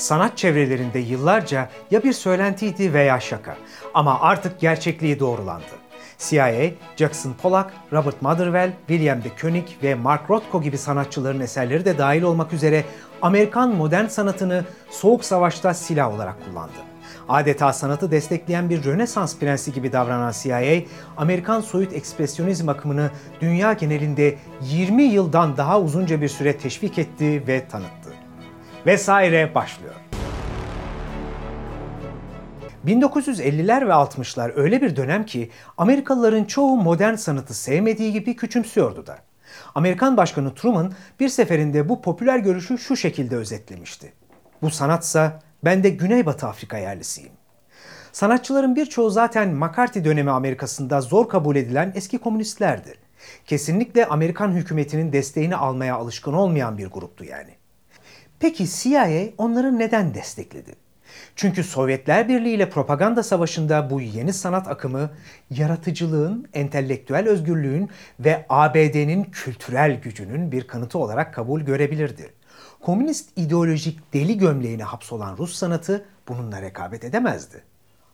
sanat çevrelerinde yıllarca ya bir söylentiydi veya şaka ama artık gerçekliği doğrulandı. CIA, Jackson Pollock, Robert Motherwell, William de Koenig ve Mark Rothko gibi sanatçıların eserleri de dahil olmak üzere Amerikan modern sanatını Soğuk Savaş'ta silah olarak kullandı. Adeta sanatı destekleyen bir Rönesans prensi gibi davranan CIA, Amerikan soyut ekspresyonizm akımını dünya genelinde 20 yıldan daha uzunca bir süre teşvik etti ve tanıttı. Vesaire başlıyor. 1950'ler ve 60'lar öyle bir dönem ki Amerikalıların çoğu modern sanatı sevmediği gibi küçümsüyordu da. Amerikan Başkanı Truman bir seferinde bu popüler görüşü şu şekilde özetlemişti. Bu sanatsa ben de Güneybatı Afrika yerlisiyim. Sanatçıların birçoğu zaten McCarthy dönemi Amerika'sında zor kabul edilen eski komünistlerdi. Kesinlikle Amerikan hükümetinin desteğini almaya alışkın olmayan bir gruptu yani. Peki CIA onları neden destekledi? Çünkü Sovyetler Birliği ile propaganda savaşında bu yeni sanat akımı yaratıcılığın, entelektüel özgürlüğün ve ABD'nin kültürel gücünün bir kanıtı olarak kabul görebilirdi. Komünist ideolojik deli gömleğine hapsolan Rus sanatı bununla rekabet edemezdi.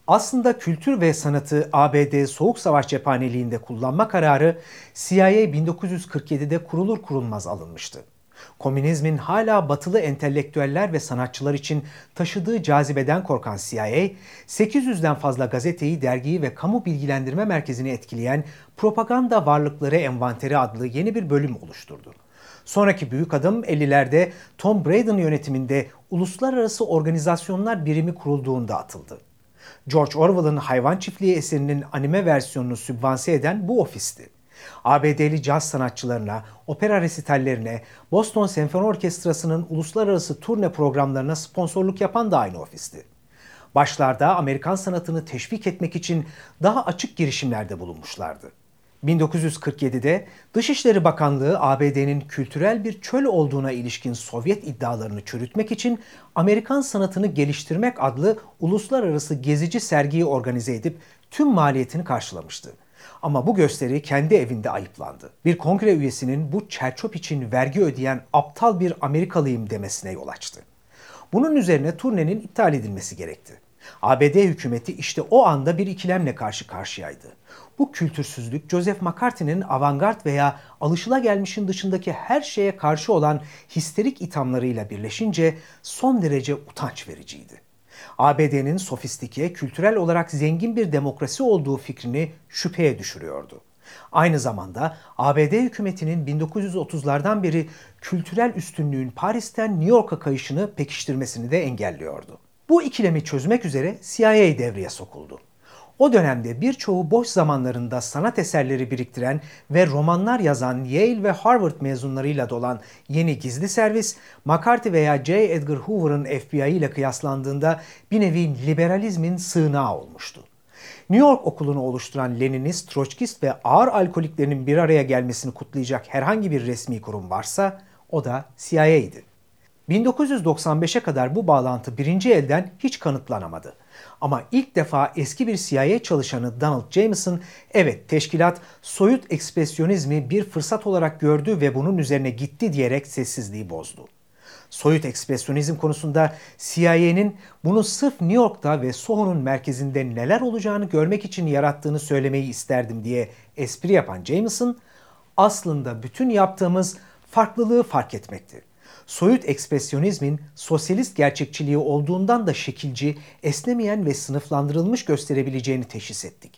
Aslında kültür ve sanatı ABD Soğuk Savaş cephaneliğinde kullanma kararı CIA 1947'de kurulur kurulmaz alınmıştı. Komünizmin hala batılı entelektüeller ve sanatçılar için taşıdığı cazibeden korkan CIA, 800'den fazla gazeteyi, dergiyi ve kamu bilgilendirme merkezini etkileyen Propaganda Varlıkları Envanteri adlı yeni bir bölüm oluşturdu. Sonraki büyük adım 50'lerde Tom Braden yönetiminde Uluslararası Organizasyonlar Birimi kurulduğunda atıldı. George Orwell'ın Hayvan Çiftliği eserinin anime versiyonunu sübvanse eden bu ofisti. ABD'li caz sanatçılarına, opera resitallerine, Boston Senfoni Orkestrası'nın uluslararası turne programlarına sponsorluk yapan da aynı ofisti. Başlarda Amerikan sanatını teşvik etmek için daha açık girişimlerde bulunmuşlardı. 1947'de Dışişleri Bakanlığı ABD'nin kültürel bir çöl olduğuna ilişkin Sovyet iddialarını çürütmek için Amerikan sanatını geliştirmek adlı uluslararası gezici sergiyi organize edip tüm maliyetini karşılamıştı. Ama bu gösteri kendi evinde ayıplandı. Bir kongre üyesinin bu çerçöp için vergi ödeyen aptal bir Amerikalıyım demesine yol açtı. Bunun üzerine turnenin iptal edilmesi gerekti. ABD hükümeti işte o anda bir ikilemle karşı karşıyaydı. Bu kültürsüzlük Joseph McCarthy'nin avantgard veya alışılagelmişin dışındaki her şeye karşı olan histerik ithamlarıyla birleşince son derece utanç vericiydi. ABD'nin sofistike, kültürel olarak zengin bir demokrasi olduğu fikrini şüpheye düşürüyordu. Aynı zamanda ABD hükümetinin 1930'lardan beri kültürel üstünlüğün Paris'ten New York'a kayışını pekiştirmesini de engelliyordu. Bu ikilemi çözmek üzere CIA devreye sokuldu. O dönemde birçoğu boş zamanlarında sanat eserleri biriktiren ve romanlar yazan Yale ve Harvard mezunlarıyla dolan yeni gizli servis, McCarthy veya J. Edgar Hoover'ın FBI ile kıyaslandığında bir nevi liberalizmin sığınağı olmuştu. New York okulunu oluşturan Leninist, Troçkist ve ağır alkoliklerinin bir araya gelmesini kutlayacak herhangi bir resmi kurum varsa o da CIA'ydi. 1995'e kadar bu bağlantı birinci elden hiç kanıtlanamadı. Ama ilk defa eski bir CIA çalışanı Donald Jameson, evet teşkilat soyut ekspresyonizmi bir fırsat olarak gördü ve bunun üzerine gitti diyerek sessizliği bozdu. Soyut ekspresyonizm konusunda CIA'nin bunu sırf New York'ta ve Soho'nun merkezinde neler olacağını görmek için yarattığını söylemeyi isterdim diye espri yapan Jameson, aslında bütün yaptığımız farklılığı fark etmekti soyut ekspresyonizmin sosyalist gerçekçiliği olduğundan da şekilci, esnemeyen ve sınıflandırılmış gösterebileceğini teşhis ettik.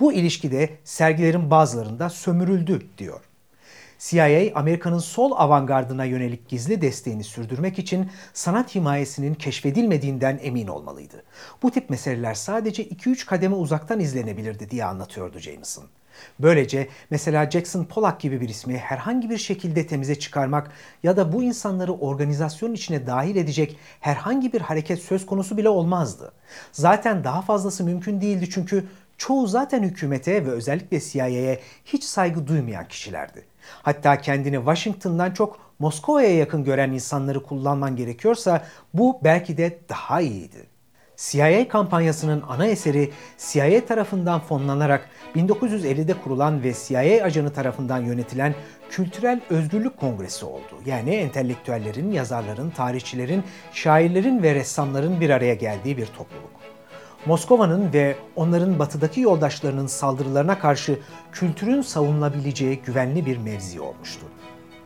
Bu ilişkide sergilerin bazılarında sömürüldü diyor. CIA, Amerika'nın sol avantgardına yönelik gizli desteğini sürdürmek için sanat himayesinin keşfedilmediğinden emin olmalıydı. Bu tip meseleler sadece 2-3 kademe uzaktan izlenebilirdi diye anlatıyordu Jameson. Böylece mesela Jackson Pollock gibi bir ismi herhangi bir şekilde temize çıkarmak ya da bu insanları organizasyon içine dahil edecek herhangi bir hareket söz konusu bile olmazdı. Zaten daha fazlası mümkün değildi çünkü çoğu zaten hükümete ve özellikle CIA'ye hiç saygı duymayan kişilerdi. Hatta kendini Washington'dan çok Moskova'ya yakın gören insanları kullanman gerekiyorsa bu belki de daha iyiydi. CIA kampanyasının ana eseri CIA tarafından fonlanarak 1950'de kurulan ve CIA ajanı tarafından yönetilen Kültürel Özgürlük Kongresi oldu. Yani entelektüellerin, yazarların, tarihçilerin, şairlerin ve ressamların bir araya geldiği bir topluluk. Moskova'nın ve onların batıdaki yoldaşlarının saldırılarına karşı kültürün savunulabileceği güvenli bir mevzi olmuştu.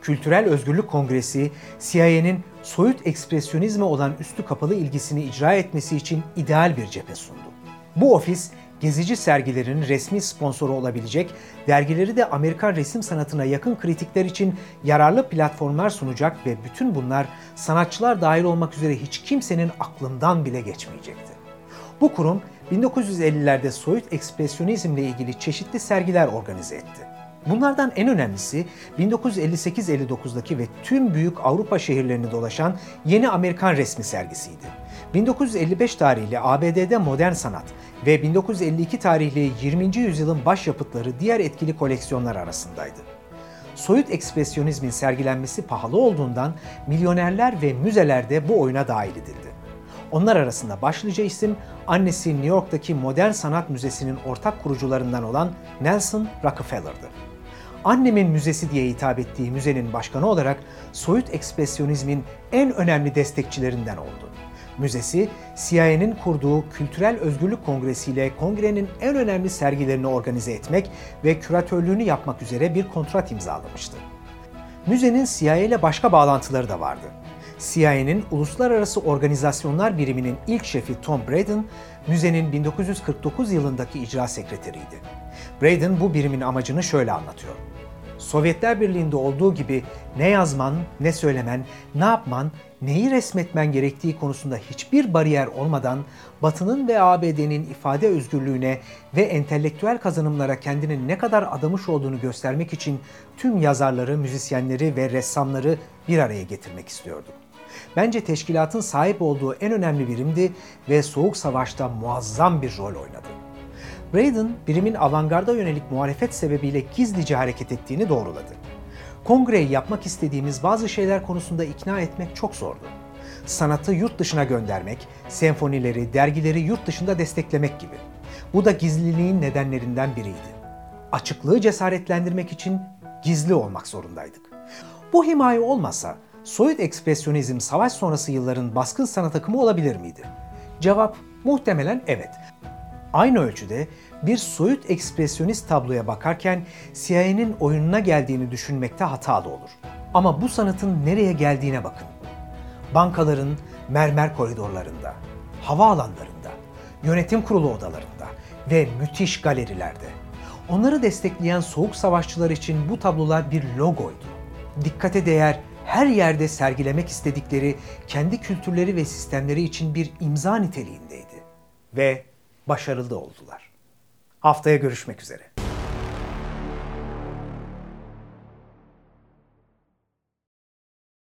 Kültürel Özgürlük Kongresi, CIA'nin soyut ekspresyonizme olan üstü kapalı ilgisini icra etmesi için ideal bir cephe sundu. Bu ofis, gezici sergilerin resmi sponsoru olabilecek, dergileri de Amerikan resim sanatına yakın kritikler için yararlı platformlar sunacak ve bütün bunlar sanatçılar dahil olmak üzere hiç kimsenin aklından bile geçmeyecekti. Bu kurum 1950'lerde soyut ekspresyonizmle ilgili çeşitli sergiler organize etti. Bunlardan en önemlisi 1958-59'daki ve tüm büyük Avrupa şehirlerini dolaşan Yeni Amerikan Resmi sergisiydi. 1955 tarihli ABD'de modern sanat ve 1952 tarihli 20. yüzyılın başyapıtları diğer etkili koleksiyonlar arasındaydı. Soyut ekspresyonizmin sergilenmesi pahalı olduğundan milyonerler ve müzeler de bu oyuna dahil edildi. Onlar arasında başlıca isim annesi New York'taki Modern Sanat Müzesi'nin ortak kurucularından olan Nelson Rockefeller'dı. Annemin Müzesi diye hitap ettiği müzenin başkanı olarak soyut ekspresyonizmin en önemli destekçilerinden oldu. Müzesi, CIA'nin kurduğu Kültürel Özgürlük Kongresi ile kongrenin en önemli sergilerini organize etmek ve küratörlüğünü yapmak üzere bir kontrat imzalamıştı. Müzenin CIA ile başka bağlantıları da vardı. CIA'nin Uluslararası Organizasyonlar Biriminin ilk şefi Tom Braden, müzenin 1949 yılındaki icra sekreteriydi. Braden bu birimin amacını şöyle anlatıyor. Sovyetler Birliği'nde olduğu gibi ne yazman, ne söylemen, ne yapman, neyi resmetmen gerektiği konusunda hiçbir bariyer olmadan Batı'nın ve ABD'nin ifade özgürlüğüne ve entelektüel kazanımlara kendini ne kadar adamış olduğunu göstermek için tüm yazarları, müzisyenleri ve ressamları bir araya getirmek istiyordu. Bence teşkilatın sahip olduğu en önemli birimdi ve Soğuk Savaş'ta muazzam bir rol oynadı. Braden, birimin avantgarda yönelik muhalefet sebebiyle gizlice hareket ettiğini doğruladı. Kongreyi yapmak istediğimiz bazı şeyler konusunda ikna etmek çok zordu. Sanatı yurt dışına göndermek, senfonileri, dergileri yurt dışında desteklemek gibi. Bu da gizliliğin nedenlerinden biriydi. Açıklığı cesaretlendirmek için gizli olmak zorundaydık. Bu himaye olmasa soyut ekspresyonizm savaş sonrası yılların baskın sanat akımı olabilir miydi? Cevap muhtemelen evet. Aynı ölçüde bir soyut ekspresyonist tabloya bakarken CIA'nin oyununa geldiğini düşünmekte hatalı olur. Ama bu sanatın nereye geldiğine bakın. Bankaların mermer koridorlarında, havaalanlarında, yönetim kurulu odalarında ve müthiş galerilerde. Onları destekleyen soğuk savaşçılar için bu tablolar bir logoydu. Dikkate değer her yerde sergilemek istedikleri kendi kültürleri ve sistemleri için bir imza niteliğindeydi. Ve başarılı oldular. Haftaya görüşmek üzere.